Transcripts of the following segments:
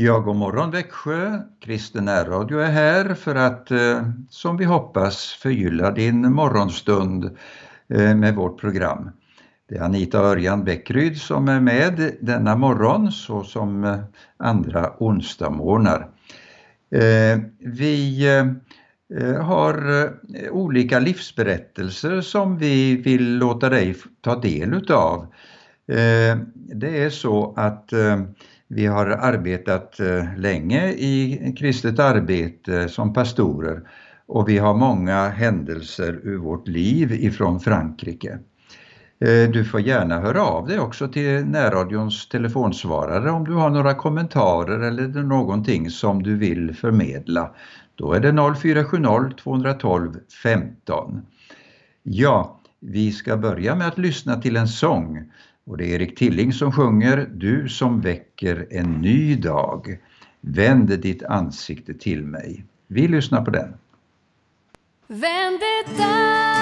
Ja, god morgon Växjö! Kristen närradio är här för att, eh, som vi hoppas, förgylla din morgonstund eh, med vårt program. Det är Anita Örjan Bäckryd som är med denna morgon så som eh, andra onsdagsmorgnar. Vi har olika livsberättelser som vi vill låta dig ta del utav. Det är så att vi har arbetat eh, länge i kristet arbete som pastorer och vi har många händelser ur vårt liv ifrån Frankrike. Eh, du får gärna höra av dig också till närradions telefonsvarare om du har några kommentarer eller någonting som du vill förmedla. Då är det 0470 212 15. Ja, vi ska börja med att lyssna till en sång och det är Erik Tilling som sjunger Du som väcker en ny dag. Vänd ditt ansikte till mig. Vi lyssnar på den. Vänd ditt ansikte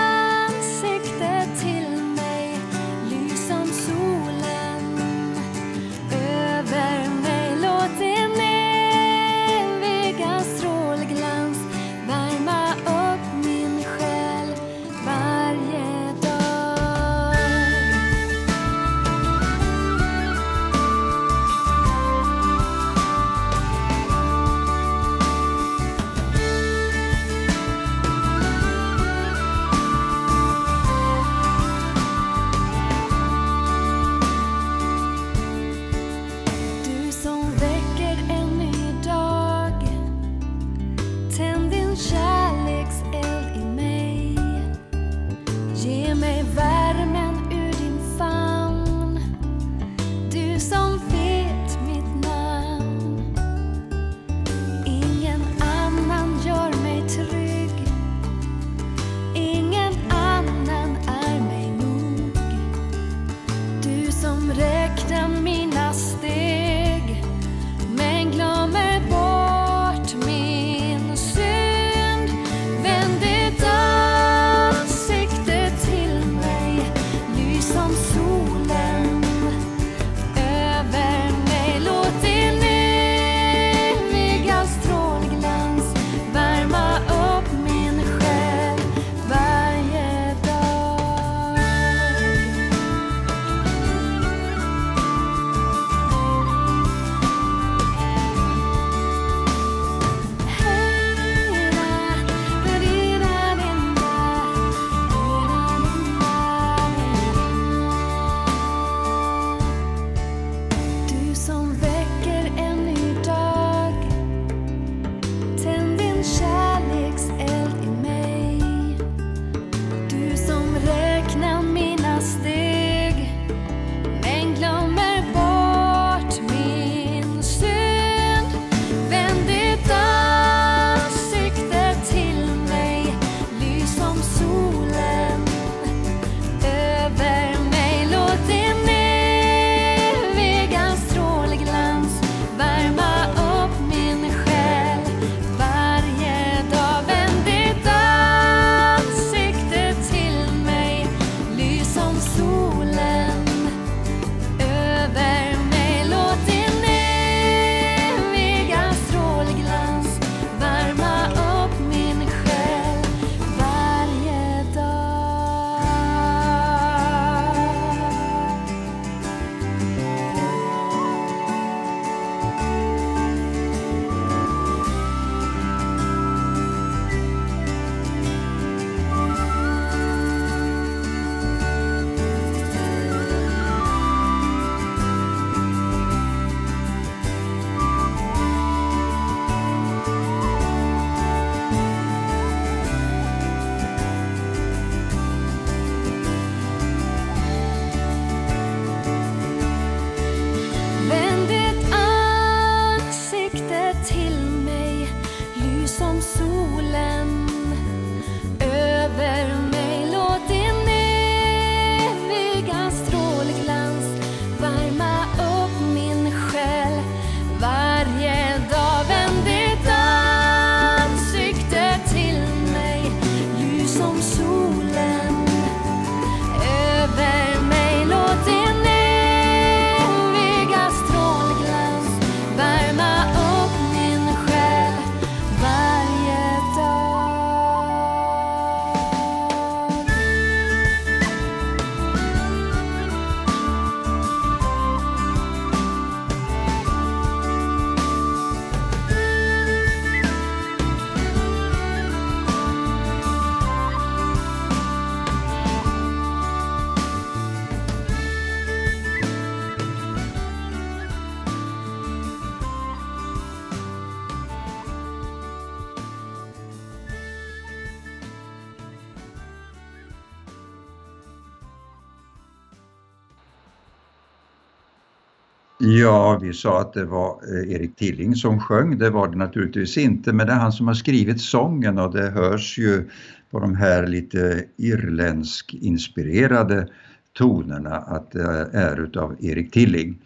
Ja, vi sa att det var eh, Erik Tilling som sjöng, det var det naturligtvis inte, men det är han som har skrivit sången och det hörs ju på de här lite irländsk inspirerade tonerna att det är utav Erik Tilling.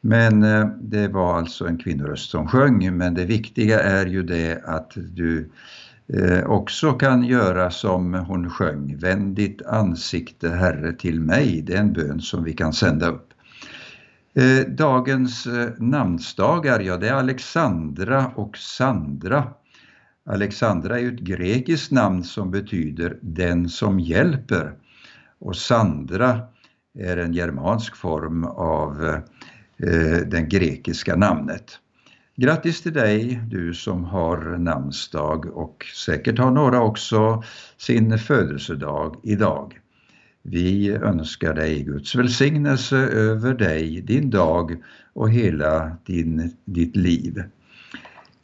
Men eh, det var alltså en kvinnoröst som sjöng, men det viktiga är ju det att du eh, också kan göra som hon sjöng, vänd ditt ansikte Herre till mig, det är en bön som vi kan sända upp. Eh, dagens eh, namnsdagar, ja det är Alexandra och Sandra. Alexandra är ju ett grekiskt namn som betyder den som hjälper och Sandra är en germansk form av Eh, det grekiska namnet. Grattis till dig, du som har namnsdag och säkert har några också sin födelsedag idag. Vi önskar dig Guds välsignelse över dig, din dag och hela din, ditt liv.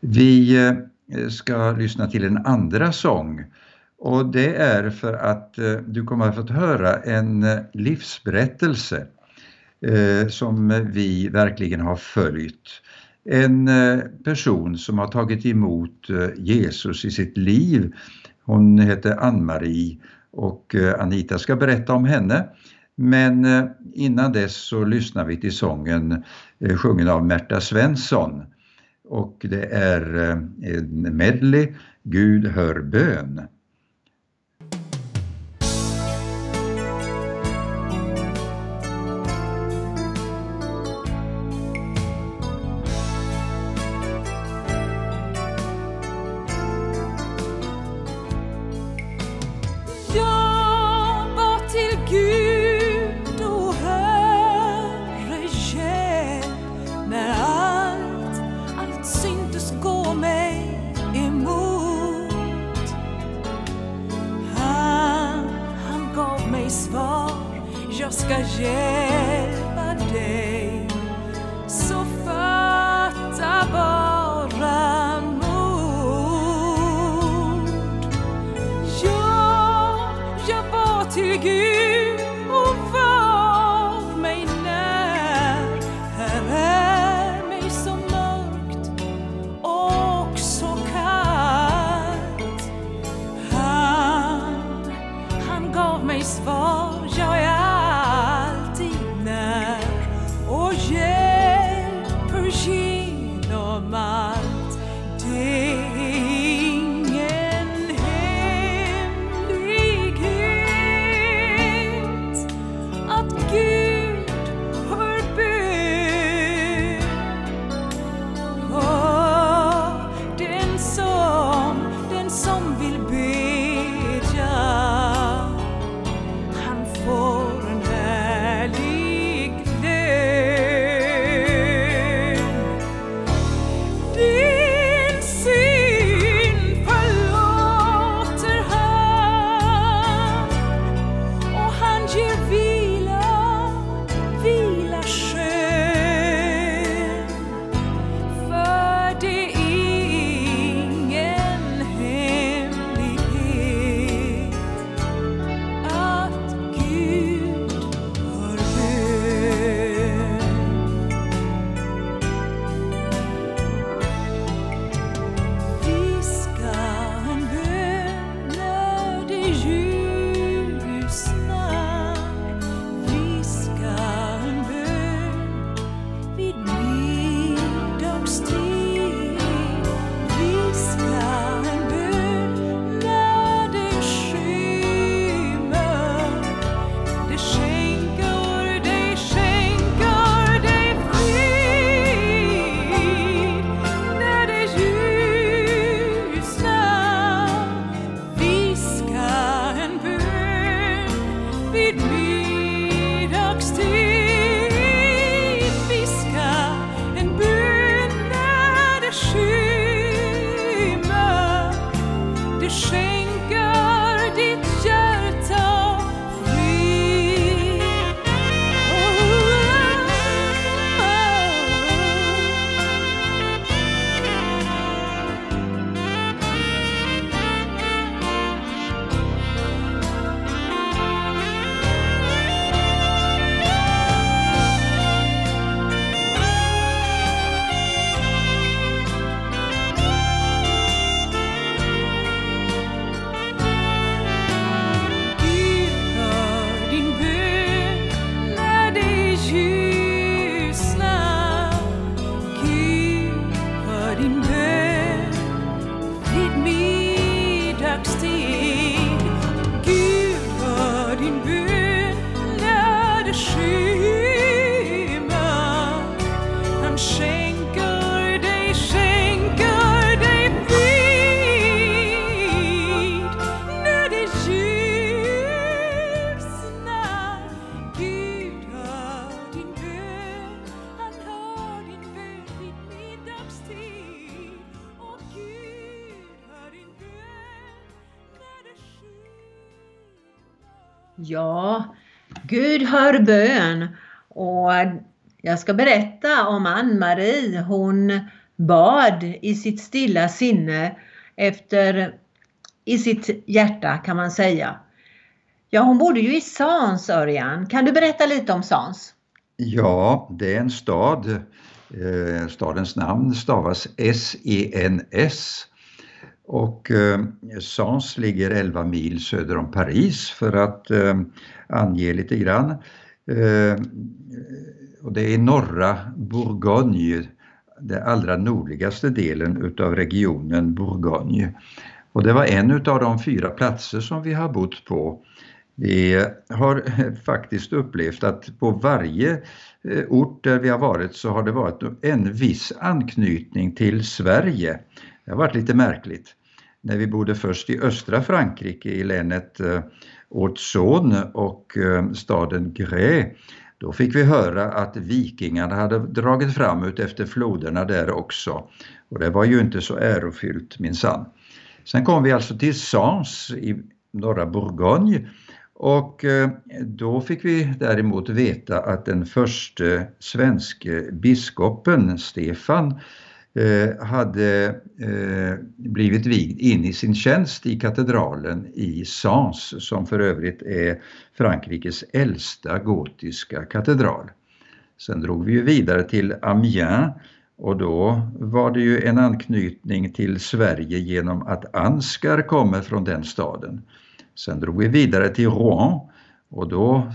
Vi eh, ska lyssna till en andra sång och det är för att eh, du kommer att få höra en eh, livsberättelse som vi verkligen har följt. En person som har tagit emot Jesus i sitt liv. Hon heter Ann-Marie och eh, Anita ska berätta om henne. Men eh, innan dess så lyssnar vi till sången eh, sjungen av Märta Svensson. Och det är en medley, Gud hör bön. För bön och jag ska berätta om Ann-Marie. Hon bad i sitt stilla sinne efter i sitt hjärta kan man säga. Ja, hon bodde ju i Sans, Örjan. Kan du berätta lite om Sans? Ja, det är en stad. Eh, stadens namn stavas S-E-N-S. Och eh, Sans ligger 11 mil söder om Paris för att eh, ange lite grann. Eh, och det är norra Bourgogne, den allra nordligaste delen utav regionen Bourgogne. Och det var en utav de fyra platser som vi har bott på. Vi har faktiskt upplevt att på varje eh, ort där vi har varit så har det varit en viss anknytning till Sverige. Det har varit lite märkligt. När vi bodde först i östra Frankrike i länet eh, Haute-Saône och eh, staden Grès då fick vi höra att vikingarna hade dragit fram ut efter floderna där också. Och det var ju inte så ärofyllt minsann. Sen kom vi alltså till Sens i norra Bourgogne och eh, då fick vi däremot veta att den första svenske biskopen Stefan eh, Eh, hade eh, blivit vigd in i sin tjänst i katedralen i Sens som för övrigt är Frankrikes äldsta gotiska katedral. Sen drog vi ju vidare till Amiens och då var det ju en anknytning till Sverige genom att Ansgar kommer från den staden. Sen drog vi vidare till Rouen och då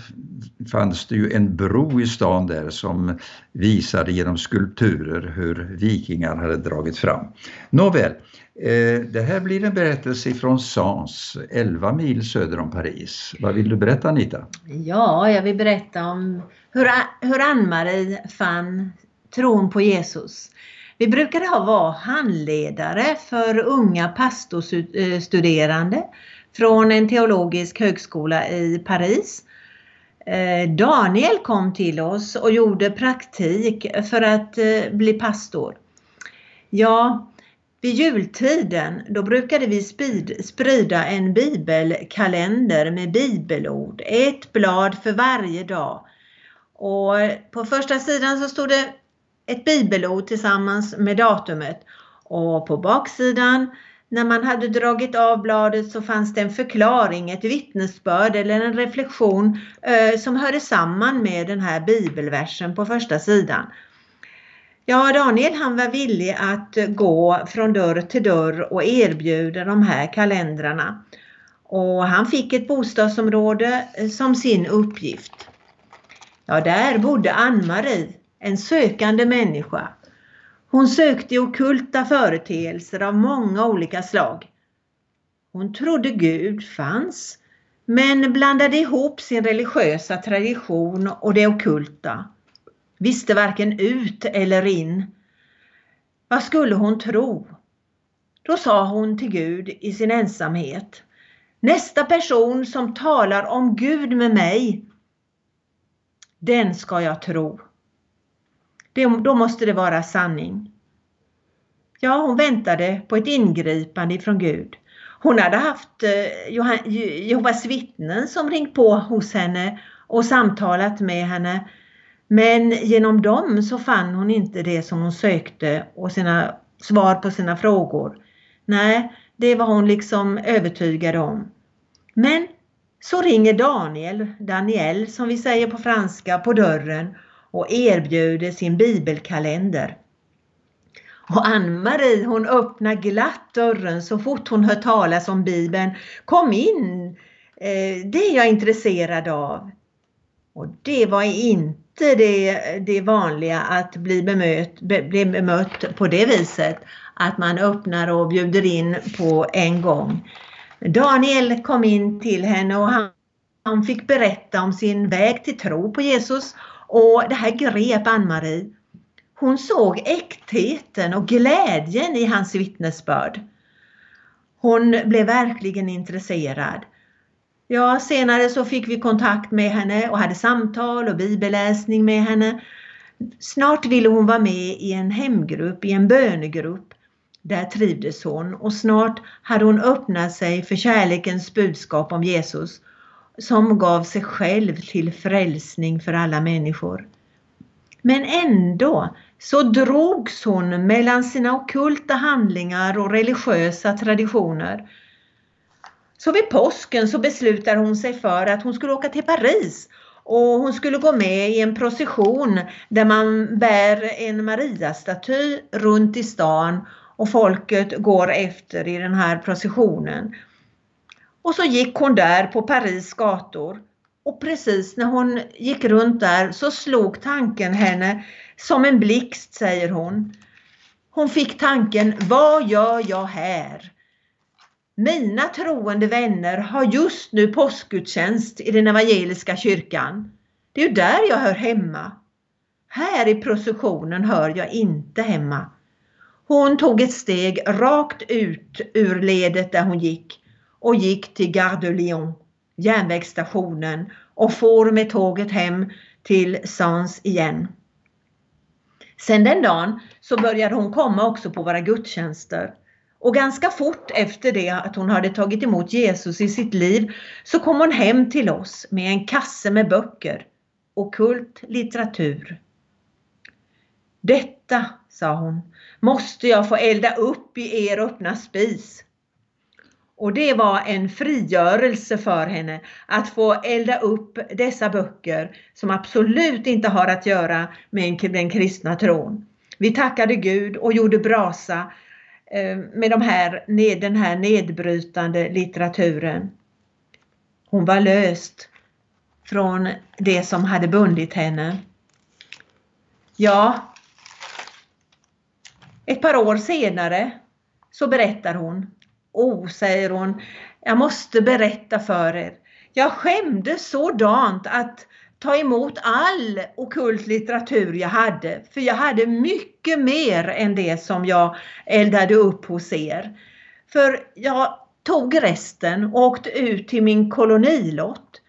fanns det ju en bro i stan där som visade genom skulpturer hur vikingar hade dragit fram. Nåväl, eh, det här blir en berättelse från Sans, 11 mil söder om Paris. Vad vill du berätta Anita? Ja, jag vill berätta om hur, hur Ann-Marie fann tron på Jesus. Vi brukade ha vara handledare för unga pastorstuderande från en teologisk högskola i Paris. Eh, Daniel kom till oss och gjorde praktik för att eh, bli pastor. Ja, vid jultiden då brukade vi sprida en bibelkalender med bibelord, ett blad för varje dag. Och på första sidan så stod det ett bibelord tillsammans med datumet och på baksidan när man hade dragit av bladet så fanns det en förklaring, ett vittnesbörd eller en reflektion eh, som hörde samman med den här bibelversen på första sidan. Ja, Daniel han var villig att gå från dörr till dörr och erbjuda de här kalendrarna. Och han fick ett bostadsområde eh, som sin uppgift. Ja, där bodde Ann-Marie, en sökande människa hon sökte okulta företeelser av många olika slag. Hon trodde Gud fanns men blandade ihop sin religiösa tradition och det okulta. Visste varken ut eller in. Vad skulle hon tro? Då sa hon till Gud i sin ensamhet. Nästa person som talar om Gud med mig, den ska jag tro. Det, då måste det vara sanning. Ja, hon väntade på ett ingripande från Gud. Hon hade haft eh, Jehovas vittnen som ringt på hos henne och samtalat med henne. Men genom dem så fann hon inte det som hon sökte och sina svar på sina frågor. Nej, det var hon liksom övertygad om. Men så ringer Daniel, Daniel som vi säger på franska, på dörren och erbjuder sin bibelkalender. Och Ann-Marie hon öppnar glatt dörren så fort hon hör talas om Bibeln. Kom in! Eh, det är jag intresserad av. Och det var inte det, det vanliga att bli bemött, bli bemött på det viset. Att man öppnar och bjuder in på en gång. Daniel kom in till henne och han, han fick berätta om sin väg till tro på Jesus och det här grep Ann-Marie. Hon såg äktheten och glädjen i hans vittnesbörd. Hon blev verkligen intresserad. Ja, senare så fick vi kontakt med henne och hade samtal och bibelläsning med henne. Snart ville hon vara med i en hemgrupp, i en bönegrupp. Där trivdes hon och snart hade hon öppnat sig för kärlekens budskap om Jesus som gav sig själv till frälsning för alla människor. Men ändå så drogs hon mellan sina okulta handlingar och religiösa traditioner. Så vid påsken så beslutar hon sig för att hon skulle åka till Paris och hon skulle gå med i en procession där man bär en Maria-staty runt i stan och folket går efter i den här processionen. Och så gick hon där på Paris gator och precis när hon gick runt där så slog tanken henne som en blixt, säger hon. Hon fick tanken, vad gör jag här? Mina troende vänner har just nu påskgudstjänst i den evangeliska kyrkan. Det är ju där jag hör hemma. Här i processionen hör jag inte hemma. Hon tog ett steg rakt ut ur ledet där hon gick och gick till Gare de Lyon, järnvägsstationen och for med tåget hem till Sans igen. Sen den dagen så började hon komma också på våra gudstjänster. Och ganska fort efter det att hon hade tagit emot Jesus i sitt liv så kom hon hem till oss med en kasse med böcker, okult litteratur. Detta, sa hon, måste jag få elda upp i er öppna spis. Och det var en frigörelse för henne att få elda upp dessa böcker som absolut inte har att göra med den kristna tron. Vi tackade Gud och gjorde brasa eh, med de här, den här nedbrytande litteraturen. Hon var löst från det som hade bundit henne. Ja, ett par år senare så berättar hon Oh, säger hon, jag måste berätta för er. Jag skämdes sådant att ta emot all okult litteratur jag hade. För jag hade mycket mer än det som jag eldade upp hos er. För jag tog resten och åkte ut till min kolonilott.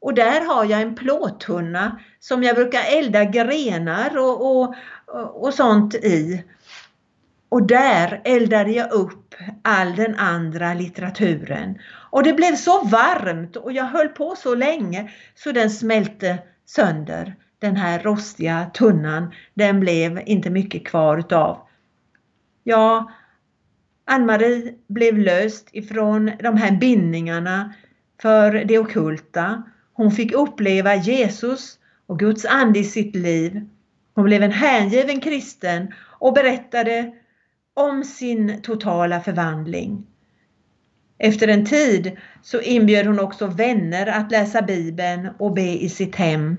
Och där har jag en plåttunna som jag brukar elda grenar och, och, och sånt i. Och där eldade jag upp all den andra litteraturen. Och det blev så varmt och jag höll på så länge så den smälte sönder. Den här rostiga tunnan, den blev inte mycket kvar utav. Ja, Ann-Marie blev löst ifrån de här bindningarna för det okulta. Hon fick uppleva Jesus och Guds ande i sitt liv. Hon blev en hängiven kristen och berättade om sin totala förvandling. Efter en tid så inbjöd hon också vänner att läsa Bibeln och be i sitt hem.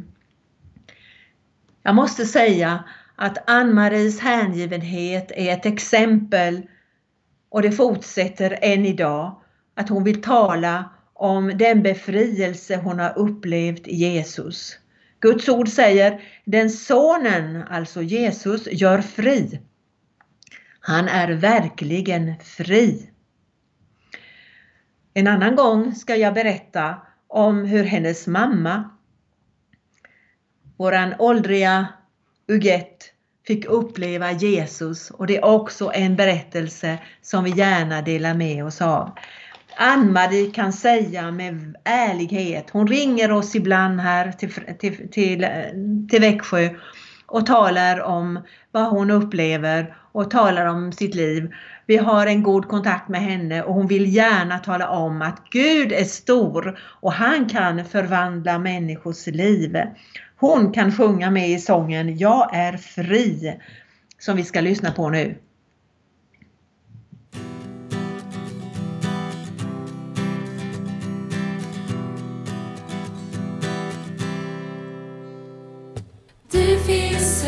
Jag måste säga att Ann-Maries hängivenhet är ett exempel och det fortsätter än idag att hon vill tala om den befrielse hon har upplevt i Jesus. Guds ord säger den sonen, alltså Jesus, gör fri. Han är verkligen fri. En annan gång ska jag berätta om hur hennes mamma, våran åldriga Ugette, fick uppleva Jesus och det är också en berättelse som vi gärna delar med oss av. Ann-Marie kan säga med ärlighet, hon ringer oss ibland här till, till, till, eh, till Växjö och talar om vad hon upplever och talar om sitt liv. Vi har en god kontakt med henne och hon vill gärna tala om att Gud är stor och han kan förvandla människors liv. Hon kan sjunga med i sången Jag är fri som vi ska lyssna på nu. Du finns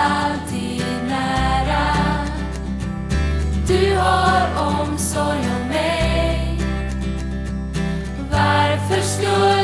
alltid nära. Du har omsorg om mig. Varför skulle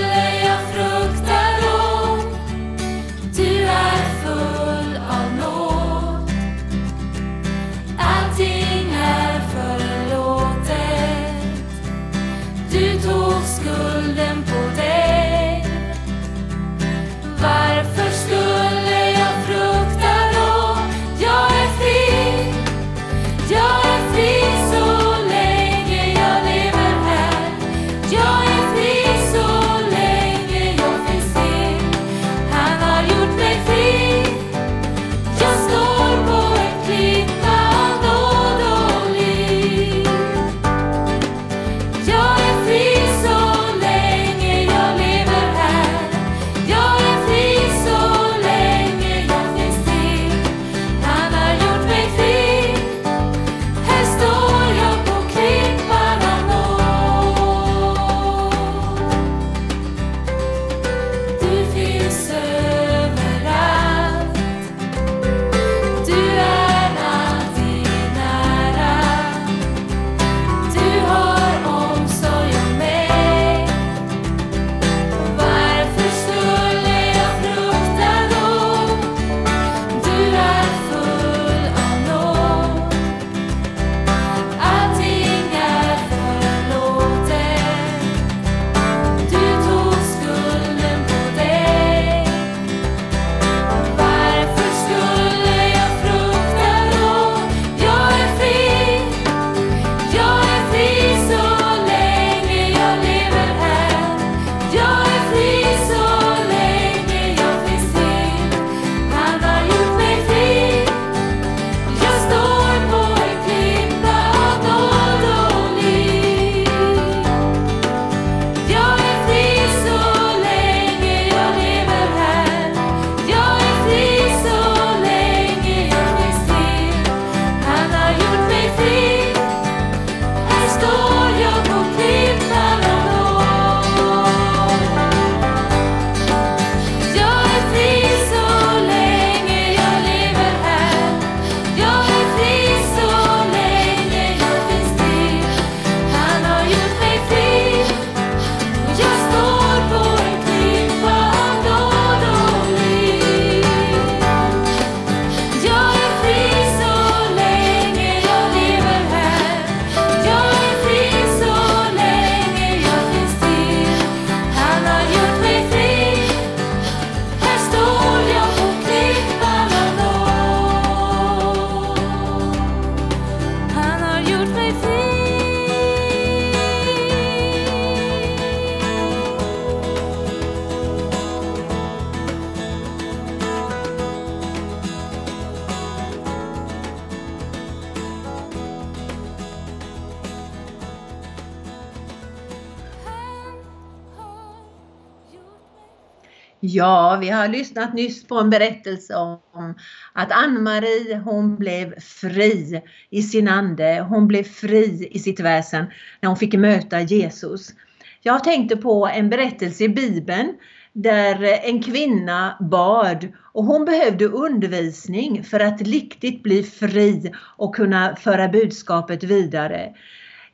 Ja, vi har lyssnat nyss på en berättelse om att Ann-Marie hon blev fri i sin ande. Hon blev fri i sitt väsen när hon fick möta Jesus. Jag tänkte på en berättelse i Bibeln där en kvinna bad och hon behövde undervisning för att riktigt bli fri och kunna föra budskapet vidare.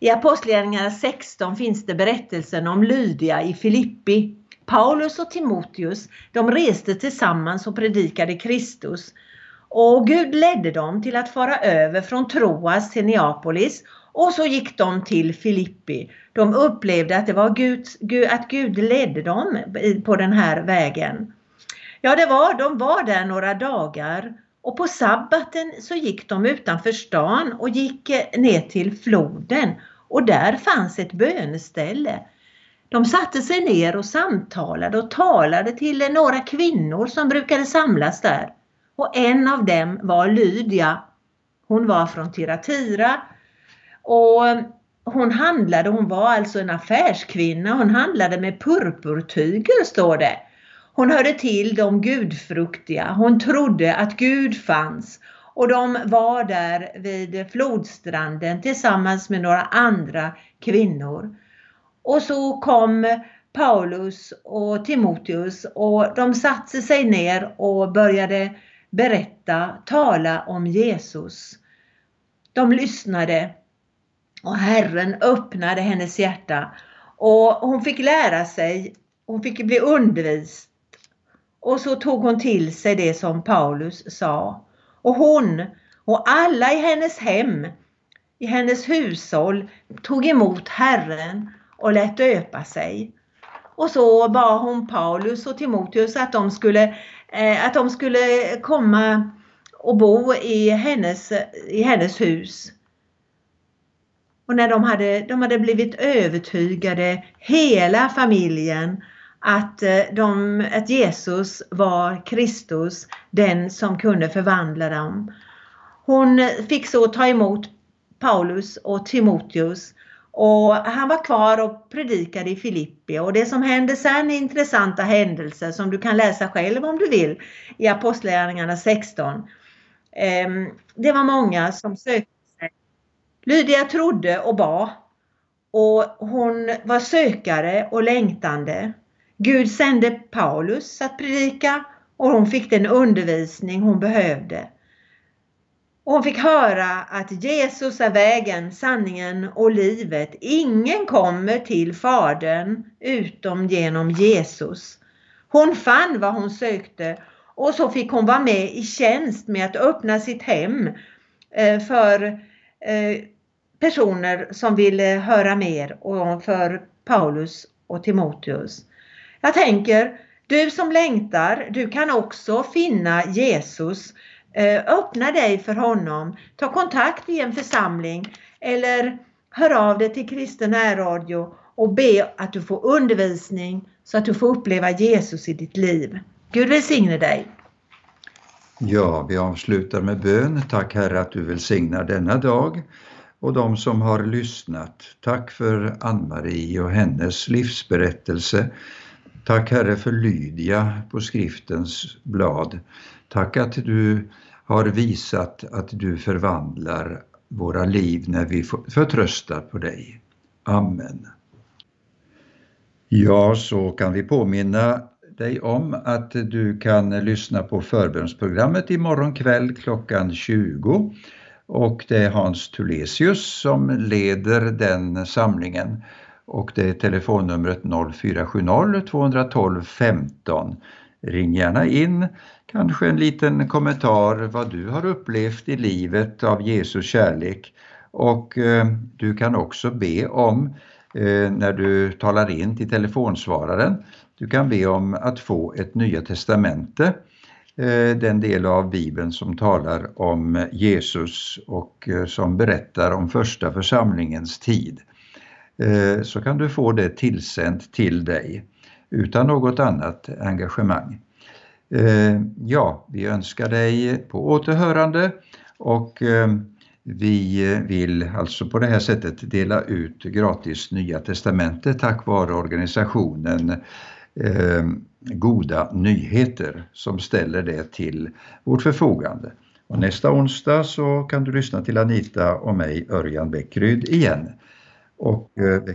I Apostlagärningarna 16 finns det berättelsen om Lydia i Filippi. Paulus och Timoteus de reste tillsammans och predikade Kristus. Och Gud ledde dem till att fara över från Troas till Neapolis och så gick de till Filippi. De upplevde att det var Gud, att Gud ledde dem på den här vägen. Ja, det var, de var där några dagar och på sabbaten så gick de utanför stan och gick eh, ner till floden och där fanns ett böneställe. De satte sig ner och samtalade och talade till några kvinnor som brukade samlas där. Och en av dem var Lydia. Hon var från Tiratira och hon handlade, hon var alltså en affärskvinna, hon handlade med purpurtyger står det. Hon hörde till de gudfruktiga, hon trodde att Gud fanns och de var där vid flodstranden tillsammans med några andra kvinnor. Och så kom Paulus och Timoteus och de satte sig ner och började berätta, tala om Jesus. De lyssnade och Herren öppnade hennes hjärta och hon fick lära sig, hon fick bli undervisad och så tog hon till sig det som Paulus sa. Och hon och alla i hennes hem, i hennes hushåll tog emot Herren och lät döpa sig. Och så bad hon Paulus och Timoteus att de skulle, eh, att de skulle komma och bo i hennes, i hennes hus. Och när de hade, de hade blivit övertygade, hela familjen, att, eh, de, att Jesus var Kristus, den som kunde förvandla dem. Hon fick så ta emot Paulus och Timoteus och han var kvar och predikade i Filippi och det som hände sen är intressanta händelser som du kan läsa själv om du vill i Apostlagärningarna 16. Ehm, det var många som sökte sig. Lydia trodde och bad och hon var sökare och längtande. Gud sände Paulus att predika och hon fick den undervisning hon behövde. Och hon fick höra att Jesus är vägen, sanningen och livet. Ingen kommer till Fadern utom genom Jesus. Hon fann vad hon sökte och så fick hon vara med i tjänst med att öppna sitt hem eh, för eh, personer som ville höra mer och för Paulus och Timoteus. Jag tänker, du som längtar, du kan också finna Jesus. Eh, öppna dig för honom. Ta kontakt i en församling eller hör av dig till Kristen närradio och be att du får undervisning så att du får uppleva Jesus i ditt liv. Gud välsigne dig. Ja, vi avslutar med bön. Tack Herre att du välsignar denna dag och de som har lyssnat. Tack för Ann-Marie och hennes livsberättelse. Tack Herre för Lydia på skriftens blad. Tack att du har visat att du förvandlar våra liv när vi förtröstar på dig. Amen. Ja, så kan vi påminna dig om att du kan lyssna på förbönsprogrammet imorgon kväll klockan 20 och det är Hans Tulesius som leder den samlingen och det är telefonnumret 0470 212 15. Ring gärna in, kanske en liten kommentar vad du har upplevt i livet av Jesu kärlek och eh, du kan också be om eh, när du talar in till telefonsvararen, du kan be om att få ett Nya Testamente, eh, den del av Bibeln som talar om Jesus och eh, som berättar om första församlingens tid. Eh, så kan du få det tillsänt till dig utan något annat engagemang. Eh, ja, vi önskar dig på återhörande och eh, vi vill alltså på det här sättet dela ut gratis Nya Testamentet tack vare organisationen goda nyheter som ställer det till vårt förfogande. Och nästa onsdag så kan du lyssna till Anita och mig, Örjan Bäckryd, igen. Och eh,